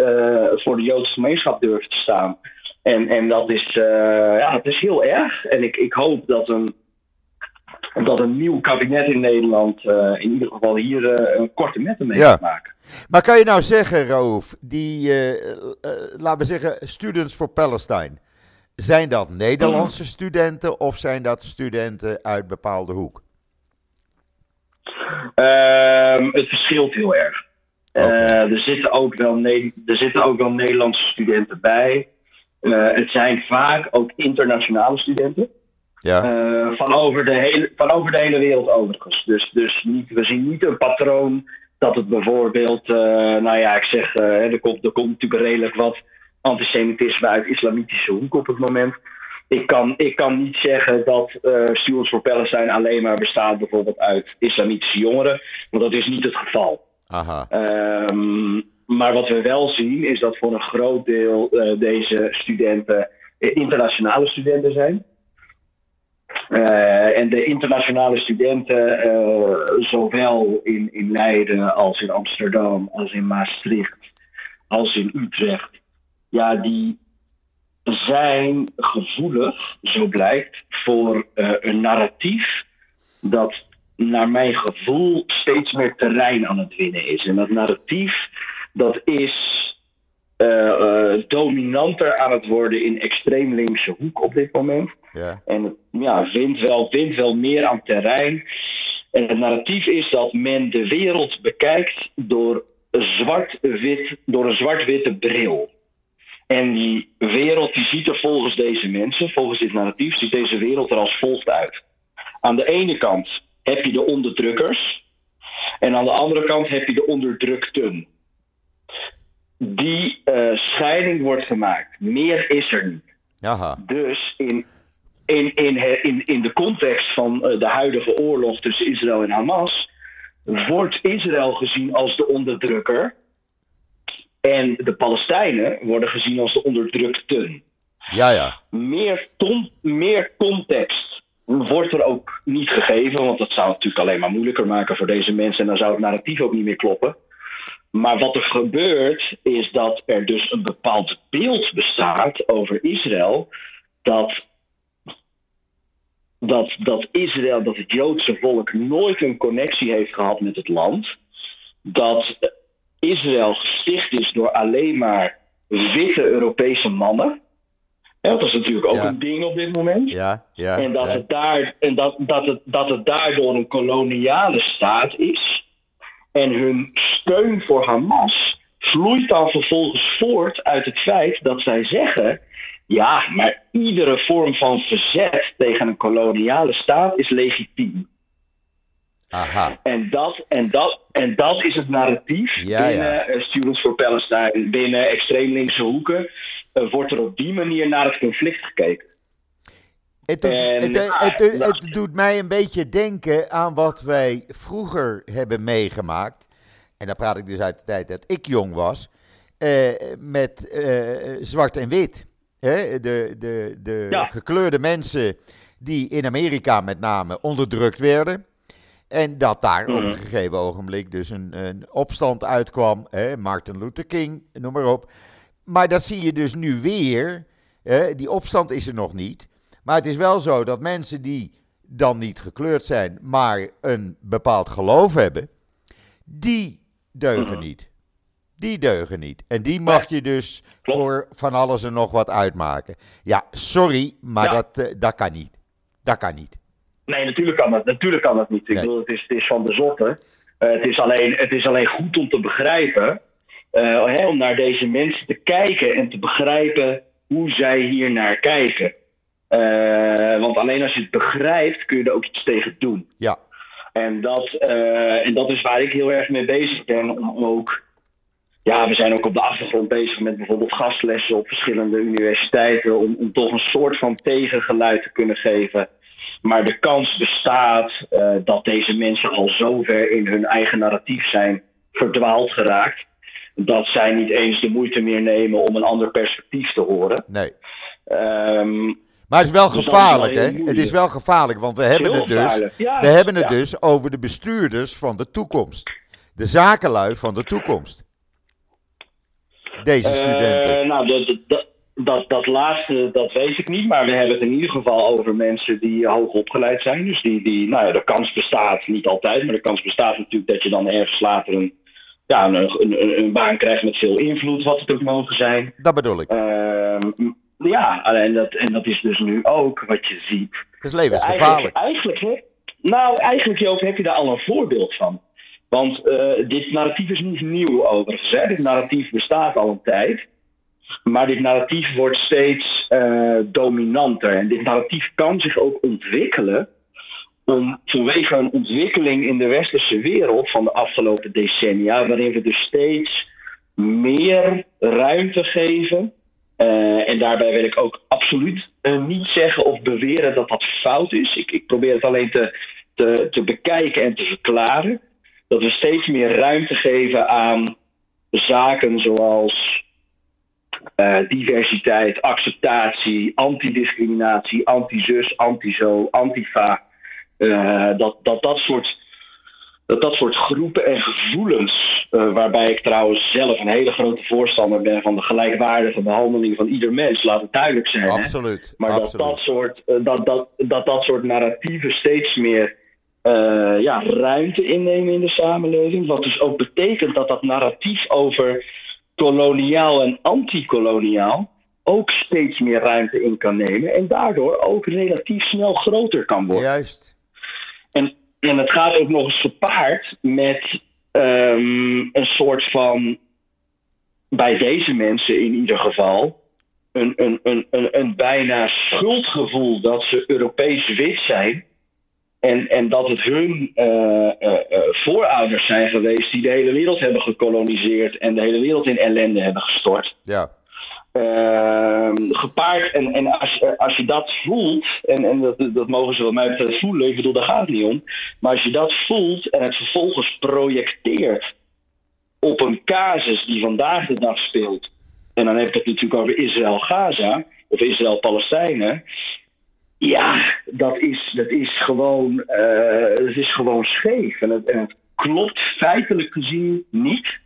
B: voor de Joodse gemeenschap durven te staan. En, en dat is, ja, het is heel erg. En ik, ik hoop dat een dat een nieuw kabinet in Nederland uh, in ieder geval hier uh, een korte metten mee ja. maken.
A: Maar kan je nou zeggen, Raouf, die, uh, laten we zeggen, Students for Palestine, zijn dat Nederlandse studenten of zijn dat studenten uit bepaalde hoek?
B: Ehm, het verschilt heel erg. Okay. er, zitten ook wel er zitten ook wel Nederlandse studenten bij. het zijn vaak ook internationale studenten. Ja. Uh, van, over de hele, van over de hele wereld overigens. Dus, dus niet, we zien niet een patroon dat het bijvoorbeeld, nou ja, ik zeg, er, komt, er komt natuurlijk redelijk wat antisemitisme uit islamitische hoek op het moment. Ik kan, ik kan niet zeggen dat uh, Stewards for Palestine alleen maar bestaat bijvoorbeeld uit islamitische jongeren, want dat is niet het geval.
A: Aha.
B: Um, maar wat we wel zien is dat voor een groot deel uh, deze studenten internationale studenten zijn. Uh, en de internationale studenten, uh, zowel in, in Leiden als in Amsterdam, als in Maastricht, als in Utrecht, ja, die zijn gevoelig, zo blijkt, voor uh, een narratief dat naar mijn gevoel steeds meer terrein aan het winnen is. En dat narratief, dat is dominanter aan het worden in extreem linkse hoek op dit moment.
A: Ja.
B: En ja, wint, wel, wint wel meer aan terrein. En het narratief is dat men de wereld bekijkt door, zwart-wit, door een zwart-witte bril. En die wereld die ziet er volgens deze mensen, volgens dit narratief, ziet deze wereld er als volgt uit. Aan de ene kant heb je de onderdrukkers. En aan de andere kant heb je de onderdrukten die uh, scheiding wordt gemaakt. Meer is er niet.
A: Aha.
B: Dus in, in, in, in, in de context van uh, de huidige oorlog tussen Israël en Hamas wordt Israël gezien als de onderdrukker en de Palestijnen worden gezien als de onderdrukten.
A: Ja, ja.
B: Meer, ton, meer context wordt er ook niet gegeven, want dat zou het natuurlijk alleen maar moeilijker maken voor deze mensen en dan zou het narratief ook niet meer kloppen. Maar wat er gebeurt, is dat er dus een bepaald beeld bestaat over Israël. Dat, dat, dat Israël, dat het Joodse volk nooit een connectie heeft gehad met het land. Dat Israël gesticht is door alleen maar witte Europese mannen. Ja, dat is natuurlijk ook
A: Ja.
B: een ding op dit moment.
A: Ja, ja.
B: En dat
A: ja.
B: het, daar, en dat, dat, het, dat het daardoor een koloniale staat is. En hun steun voor Hamas vloeit dan vervolgens voort uit het feit dat zij zeggen. Ja, maar iedere vorm van verzet tegen een koloniale staat is legitiem.
A: Aha.
B: En dat, en dat, en dat is het narratief
A: Ja,
B: binnen
A: ja.
B: eh, Students for Palestine, binnen extreem linkse hoeken. eh, wordt er op die manier naar het conflict gekeken.
A: Het, doet-
B: En,
A: het, het, het, het doet mij een beetje denken aan wat wij vroeger hebben meegemaakt. En dan praat ik dus uit de tijd dat ik jong was. eh, met eh, zwart en wit. Hè? De, de, de
B: Ja.
A: gekleurde mensen die in Amerika met name onderdrukt werden. En dat daar op
B: Mhm.
A: een gegeven ogenblik dus een, een opstand uitkwam. Hè? Martin Luther King, noem maar op. Maar dat zie je dus nu weer. Hè? Die opstand is er nog niet. Maar het is wel zo dat mensen die dan niet gekleurd zijn, maar een bepaald geloof hebben, die deugen
B: Mhm.
A: niet. Die deugen niet. En die mag je dus
B: Klopt.
A: voor van alles en nog wat uitmaken. Ja, sorry, maar
B: Ja.
A: Dat, eh, dat kan niet. Dat kan niet.
B: Nee, natuurlijk kan dat, natuurlijk kan dat niet. Ik
A: Nee.
B: bedoel, het is, het is van de zotte. Eh, het, is alleen, het is alleen goed om te begrijpen, eh, hè, om naar deze mensen te kijken en te begrijpen hoe zij hier naar kijken. Eh, want alleen als je het begrijpt, kun je er ook iets tegen doen.
A: Ja,
B: En dat, eh, en dat is waar ik heel erg mee bezig ben. Om ook, ja, we zijn ook op de achtergrond bezig met bijvoorbeeld gastlessen op verschillende universiteiten. Om, om toch een soort van tegengeluid te kunnen geven. Maar de kans bestaat eh, dat deze mensen al zover in hun eigen narratief zijn verdwaald geraakt. Dat zij niet eens de moeite meer nemen om een ander perspectief te horen.
A: nee.
B: Ehm,
A: Maar het is wel
B: Dus
A: gevaarlijk, hè? Het is wel gevaarlijk, want we hebben het dus, we hebben het dus over de bestuurders van de toekomst. De zakenlui van de toekomst. Deze studenten.
B: Eh, nou, dat, dat, dat, dat, laatste, dat weet ik niet. Maar we hebben het in ieder geval over mensen die hoog opgeleid zijn. Dus die, die nou ja, de kans bestaat, niet altijd, maar de kans bestaat natuurlijk dat je dan ergens later een, ja, een, een, een baan krijgt met veel invloed, wat het ook mogen zijn.
A: Dat bedoel ik.
B: Ehm, ja, en dat, en dat is dus nu ook wat je ziet.
A: Het is levensgevaarlijk.
B: Eigenlijk, eigenlijk? Nou, eigenlijk Joop, heb je daar al een voorbeeld van. Want eh, dit narratief is niet nieuw overigens. Hè? Dit narratief bestaat al een tijd. Maar dit narratief wordt steeds eh, dominanter. En dit narratief kan zich ook ontwikkelen om vanwege een ontwikkeling in de westerse wereld van de afgelopen decennia, waarin we dus steeds meer ruimte geven. Uh, en daarbij wil ik ook absoluut uh, niet zeggen of beweren dat dat fout is. Ik, ik probeer het alleen te, te, te bekijken en te verklaren. Dat we steeds meer ruimte geven aan zaken zoals uh, diversiteit, acceptatie, antidiscriminatie, anti-zus, anti-zo, antifa. Dat, dat, dat, soort, dat dat soort groepen en gevoelens, uh, waarbij ik trouwens zelf een hele grote voorstander ben van de gelijkwaardige behandeling van ieder mens, laat het duidelijk zijn.
A: Absoluut.
B: Hè? Maar
A: absoluut.
B: Dat, dat, soort, dat, dat, dat dat soort narratieven steeds meer uh, ja, ruimte innemen in de samenleving. Wat dus ook betekent dat dat narratief over koloniaal en antikoloniaal ook steeds meer ruimte in kan nemen. En daardoor ook relatief snel groter kan worden.
A: Juist.
B: En, en het gaat ook nog eens gepaard met um, een soort van, bij deze mensen in ieder geval, een, een, een, een, een bijna schuldgevoel dat ze Europees wit zijn. En, en dat het hun uh, uh, uh, voorouders zijn geweest die de hele wereld hebben gekoloniseerd en de hele wereld in ellende hebben gestort.
A: Ja.
B: Ehm, gepaard, en, en als, als je dat voelt, en, en dat, dat mogen ze wat mij voelen, ik bedoel, daar gaat het niet om. Maar als je dat voelt en het vervolgens projecteert op een casus die vandaag de dag speelt, en dan heb ik het natuurlijk over Israël-Gaza, of Israël-Palestijnen, ja, dat is, dat is, gewoon, uh, dat is gewoon scheef. En het, en het, klopt feitelijk gezien niet.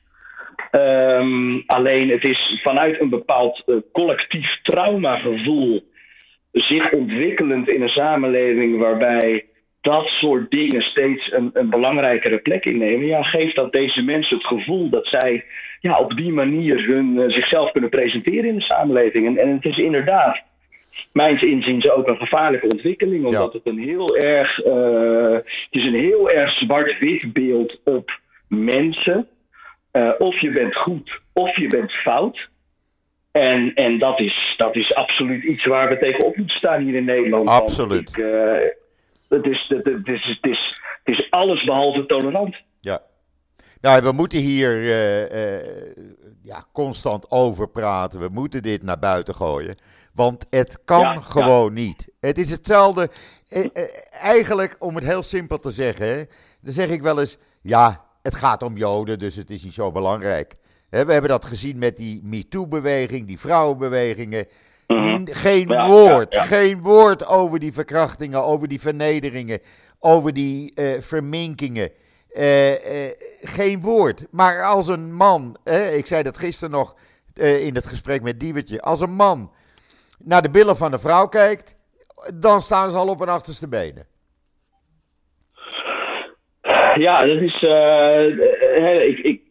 B: Um, alleen het is vanuit een bepaald uh, collectief traumagevoel zich ontwikkelend in een samenleving waarbij dat soort dingen steeds een, een belangrijkere plek innemen. Ja, geeft dat deze mensen het gevoel dat zij ja, op die manier hun, uh, zichzelf kunnen presenteren in de samenleving. En, en het is inderdaad mijns inziens ook een gevaarlijke ontwikkeling, omdat ja. het een heel erg, uh, het is een heel erg zwart-wit beeld op mensen. Uh, of je bent goed, of je bent fout. En, en dat, is, dat is absoluut iets waar we tegenop moeten staan hier in Nederland.
A: Absoluut.
B: Ik, uh, het, is, het, het, is, het, is, het is alles behalve tolerant.
A: Ja. Nou, we moeten hier ja, constant over praten. We moeten dit naar buiten gooien. Want het kan ja, gewoon ja. niet. Het is hetzelfde. Eh, eh, eigenlijk, om het heel simpel te zeggen, hè, dan zeg ik wel eens: ja, het gaat om Joden, dus het is niet zo belangrijk. We hebben dat gezien met die MeToo-beweging, die vrouwenbewegingen. Mm. Geen ja, woord, geen woord over die verkrachtingen, over die vernederingen, over die uh, verminkingen. geen woord. Maar als een man, ik zei dat gisteren nog in het gesprek met Diewertje, als een man naar de billen van de vrouw kijkt, dan staan ze al op hun achterste benen.
B: Ja, dat is. Uh, ik, ik,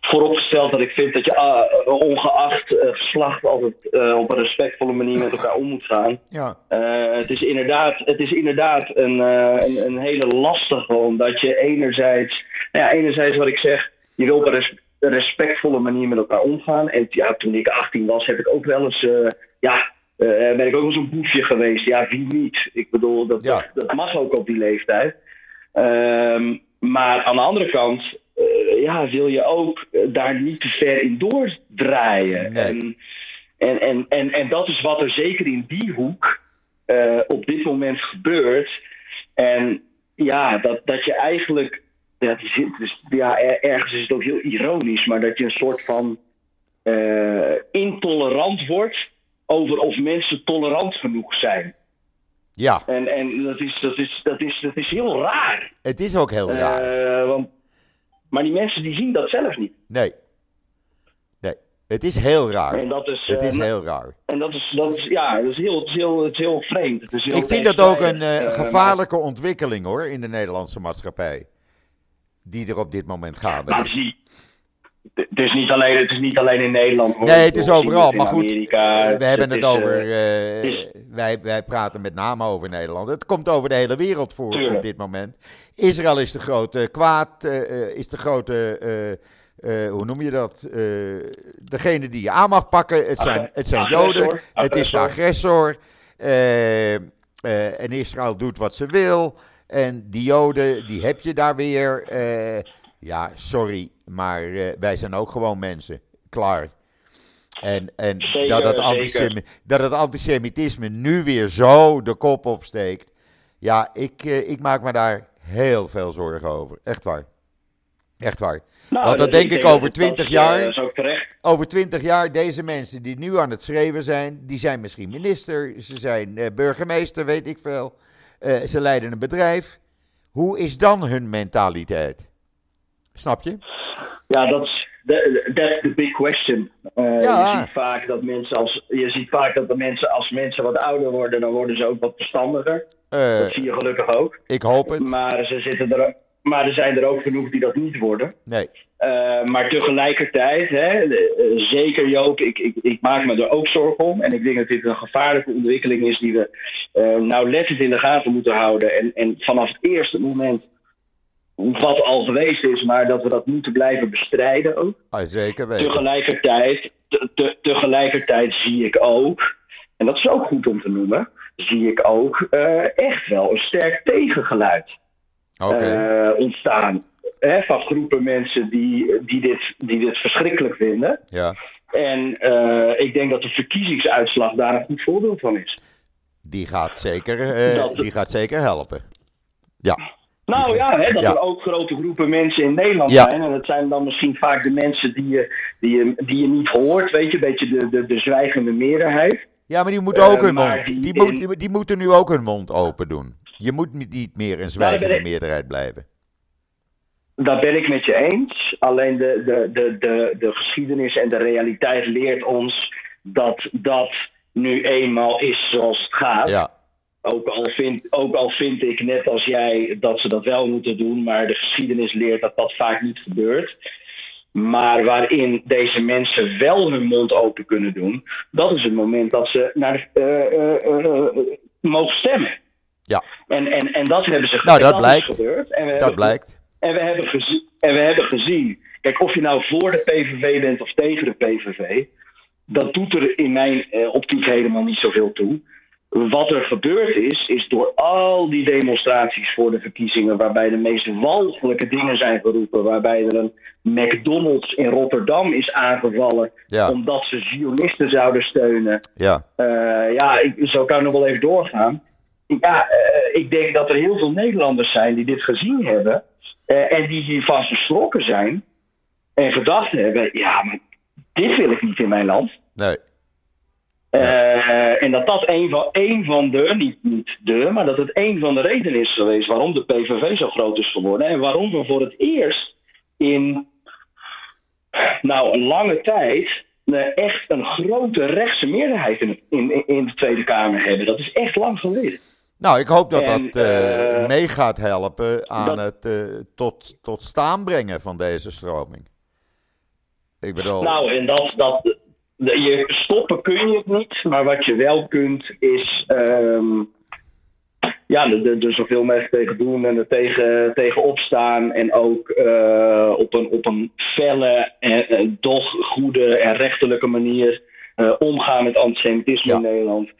B: vooropgesteld dat ik vind dat je uh, ongeacht uh, geslacht altijd op een respectvolle manier met elkaar om moet gaan.
A: Ja.
B: het, is inderdaad, het is inderdaad een, een, een, hele lastige, omdat je enerzijds. Nou ja, enerzijds wat ik zeg, je wil op een res respectvolle manier met elkaar omgaan. En ja, toen ik 18 was, heb ik ook wel eens ja, ben ik ook wel zo'n boefje geweest. Ja, wie niet? Ik bedoel, dat,
A: ja.
B: dat mag ook op die leeftijd. Um, maar aan de andere kant, uh, ja, wil je ook daar niet te ver in doordraaien.
A: Nee.
B: En, en, en, en, en dat is wat er zeker in die hoek uh, op dit moment gebeurt. En ja, dat, dat je eigenlijk. Ja, dus, ja, ergens is het ook heel ironisch, maar dat je een soort van intolerant wordt over of mensen tolerant genoeg zijn.
A: Ja.
B: En, en dat, is, dat, is, dat, is, dat is heel raar.
A: Het is ook heel raar.
B: Uh, want, maar die mensen die zien dat zelf niet.
A: Nee. Nee. Het is heel raar.
B: En dat is,
A: het is
B: uh,
A: heel raar.
B: En dat is, dat is, ja, dat is heel, het is heel, het is heel vreemd. Het is heel
A: Ik vind dat ook een uh, gevaarlijke ontwikkeling hoor, in de Nederlandse maatschappij. Die er op dit moment
B: het is het is niet alleen, het is niet alleen in Nederland. Hoor.
A: Nee, het is overal. Maar goed,
B: Amerika,
A: we hebben het,
B: is,
A: over. Uh, is, wij, wij praten met name over Nederland. Het komt over de hele wereld voor
B: tuurlijk.
A: op dit moment. Israël is de grote kwaad, uh, is de grote. Uh, hoe noem je dat? degene die je aan mag pakken. Het zijn, het zijn Joden.
B: Agressor.
A: Het is de agressor. en Israël doet wat ze wil. En die Joden, die heb je daar weer. Ja, sorry, maar eh, wij zijn ook gewoon mensen. Klaar. En, en
B: Zeker,
A: dat, het antisemi- dat het antisemitisme nu weer zo de kop opsteekt. Ja, ik, eh, ik maak me daar heel veel zorgen over. Echt waar. Echt waar.
B: Nou,
A: Want
B: dus
A: denk ik
B: dat-
A: over
B: dat
A: 20
B: is,
A: jaar-
B: eh, Dat.
A: Over twintig jaar, deze mensen die nu aan het schreeuwen zijn, die zijn misschien minister, ze zijn burgemeester, weet ik veel. Ze leiden een bedrijf. Hoe is dan hun mentaliteit? Snap je?
B: Ja, dat is de- big question. Eh,
A: Ja.
B: Je ziet vaak dat mensen als je ziet vaak dat de mensen als mensen wat ouder worden, dan worden ze ook wat verstandiger.
A: Eh,
B: dat zie je gelukkig ook.
A: ik hoop het.
B: Maar ze zitten er, maar er zijn er ook genoeg die dat niet worden.
A: Nee.
B: Eh, maar tegelijkertijd, hè, zeker Joop, ik, ik, ik maak me er ook zorgen om. En ik denk dat dit een gevaarlijke ontwikkeling is die we eh nauwlettend in de gaten moeten houden. En, en vanaf het eerste moment, wat al geweest is, maar dat we dat moeten blijven bestrijden ook.
A: Ah, zeker weten.
B: Tegelijkertijd, te- te- tegelijkertijd zie ik ook, en dat is ook goed om te noemen, zie ik ook eh, echt wel een sterk tegengeluid eh, ontstaan. Hè, van groepen mensen die, die, dit, die dit verschrikkelijk vinden.
A: ja.
B: En eh, ik denk dat de verkiezingsuitslag daar een goed voorbeeld van is.
A: Die gaat zeker,
B: Dat-
A: die gaat zeker helpen. Ja.
B: Nou ja, hè, dat
A: Ja.
B: er ook grote groepen mensen in Nederland
A: Ja.
B: zijn. En dat zijn dan misschien vaak de mensen die je, die je, die je niet hoort. Weet je, een beetje de, de, de zwijgende meerderheid.
A: Ja, maar die moeten
B: Eh,
A: ook hun mond.
B: die
A: Die,
B: in-
A: moet, die moeten nu ook hun mond open doen. Je moet niet- niet meer een zwijgende
B: ben ik-
A: meerderheid blijven.
B: Dat ben ik met je eens. Alleen de, de, de, de, de geschiedenis en de realiteit leert ons dat dat nu eenmaal is zoals het gaat.
A: Ja.
B: Ook al, vind, ook al vind ik net als jij dat ze dat wel moeten doen, maar de geschiedenis leert dat dat vaak niet gebeurt. Maar waarin deze mensen wel hun mond open kunnen doen, dat is het moment dat ze naar eh, eh, eh, mogen stemmen.
A: Ja.
B: En, en, en dat hebben ze
A: Nou,
B: en
A: dat blijkt.
B: gebeurd. En we
A: Dat
B: hebben-
A: blijkt.
B: en we, hebben gezien, en we hebben gezien, kijk, of je nou voor de PVV bent of tegen de PVV, dat doet er in mijn optiek helemaal niet zoveel toe. Wat er gebeurd is, is door al die demonstraties voor de verkiezingen, waarbij de meest walgelijke dingen zijn geroepen, waarbij er een McDonald's in Rotterdam is aangevallen,
A: Ja.
B: omdat ze Zionisten zouden steunen.
A: Ja.
B: Eh, ja, ik, zo kan ik nog wel even doorgaan. Ja, eh, ik denk dat er heel veel Nederlanders zijn die dit gezien hebben. eh, en die hiervan geschrokken zijn. En gedacht hebben: ja, maar dit wil ik niet in mijn land.
A: Nee.
B: Eh, en dat dat een van, een van de, niet, niet de, maar dat het een van de redenen is geweest waarom de PVV zo groot is geworden. En waarom we voor het eerst in nou, een lange tijd eh, echt een grote rechtse meerderheid in, in, in de Tweede Kamer hebben. Dat is echt lang geleden.
A: Nou, ik hoop dat
B: En,
A: dat eh, mee gaat helpen aan
B: dat-
A: het tot, tot staan brengen van deze stroming. Ik bedoel,
B: Nou, en dat, dat, je stoppen kun je het niet, maar wat je wel kunt is ehm, ja, er, zoveel mogelijk tegen doen en er tegen, tegen opstaan en ook eh, op, een, op een felle, en, en doch goede en rechterlijke manier eh, omgaan met antisemitisme
A: Ja.
B: in Nederland.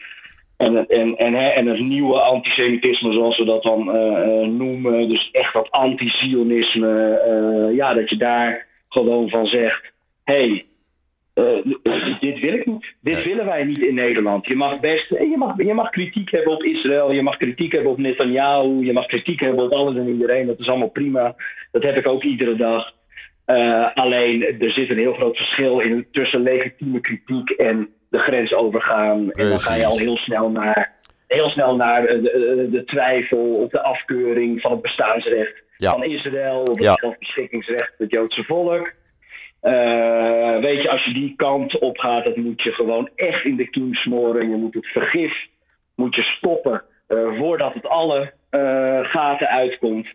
B: En, en, en, hè, en het nieuwe antisemitisme, zoals we dat dan eh, eh, noemen, dus echt dat anti-Zionisme, eh, ja, dat je daar gewoon van zegt: hé, hey, eh, dit wil ik niet. Dit
A: Nee.
B: willen wij niet in Nederland. Je mag best, je mag, je mag kritiek hebben op Israël, je mag kritiek hebben op Netanyahu, je mag kritiek hebben op alles en iedereen. Dat is allemaal prima. Dat heb ik ook iedere dag. Eh, alleen er zit een heel groot verschil in tussen legitieme kritiek en de grens overgaan. En dan ga je al heel snel naar, heel snel naar eh, de, de, de twijfel of de afkeuring van het bestaansrecht
A: Ja.
B: van Israël, of het
A: Ja.
B: zelfbeschikkingsrecht van het Joodse volk. Eh, weet je, als je die kant op gaat, dat moet je gewoon echt in de kiem smoren. Je moet het vergif moet je stoppen eh, voordat het alle eh, gaten uitkomt.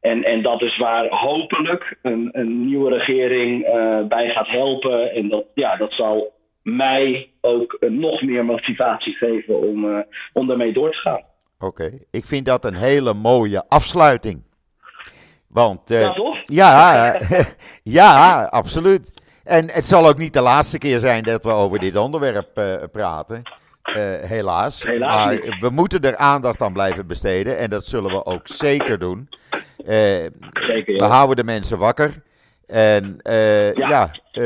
B: En, en dat is waar hopelijk een, een nieuwe regering bij gaat helpen. En dat, ja, dat zal mij ook nog meer motivatie geven om, om daarmee door te gaan.
A: oké. Ik vind dat een hele mooie afsluiting. Want,
B: ja, toch?
A: Ja, ja, absoluut. En het zal ook niet de laatste keer zijn dat we over dit onderwerp eh, praten. helaas.
B: Helaas
A: maar we moeten er aandacht aan blijven besteden. En dat zullen we ook zeker doen. Eh,
B: Zeker,
A: we houden de mensen wakker. En eh, ja,
B: Ja.
A: eh,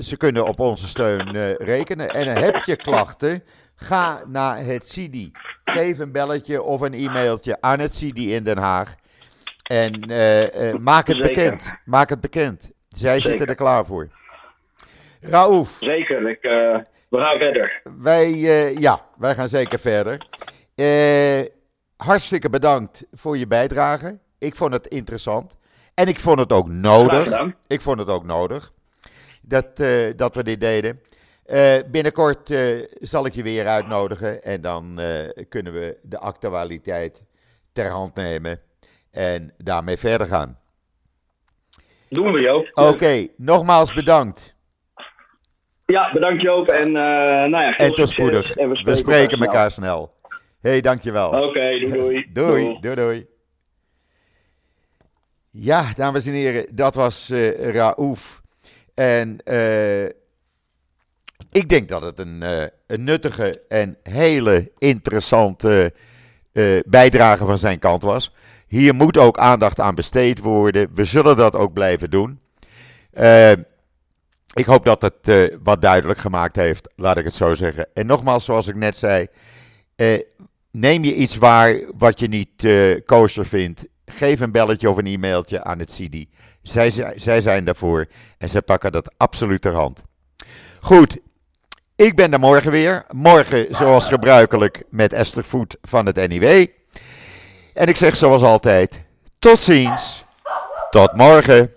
A: ze kunnen op onze steun eh, rekenen. En heb je klachten, ga naar het CIDI. Geef een belletje of een e-mailtje aan het CIDI in Den Haag. En eh, eh, maak het
B: Zeker.
A: bekend. Maak het bekend. Zij
B: Zeker.
A: zitten er klaar voor. Raouf,
B: Zeker, ik, eh, we gaan verder.
A: wij, ja, wij gaan zeker verder. Hartstikke bedankt voor je bijdrage. Ik vond het interessant. En ik vond het ook nodig. Ik vond het ook nodig dat, dat we dit deden. Binnenkort zal ik je weer uitnodigen. En dan kunnen we de actualiteit ter hand nemen. En daarmee verder gaan.
B: Doen we, Joop.
A: Oké, nogmaals bedankt.
B: Ja, bedankt Joop. En, eh, nou ja,
A: En tot spoedig.
B: En
A: We spreken elkaar snel. Hé, hey, dankjewel.
B: Oké, doei doei.
A: Doei, doei, doei. Ja, dames en heren, dat was eh Raouf. En eh, ik denk dat het een, een nuttige en hele interessante bijdrage van zijn kant was. Hier moet ook aandacht aan besteed worden. We zullen dat ook blijven doen. Eh, ik hoop dat het eh, wat duidelijk gemaakt heeft, laat ik het zo zeggen. En nogmaals, zoals ik net zei, eh, neem je iets waar wat je niet kosher vindt, geef een belletje of een e-mailtje aan het CD. Zij, zij, zij zijn daarvoor en zij pakken dat absoluut ter hand. Goed, ik ben er morgen weer. Morgen, zoals gebruikelijk, met Esther Voet van het NIW. En ik zeg zoals altijd, tot ziens, tot morgen.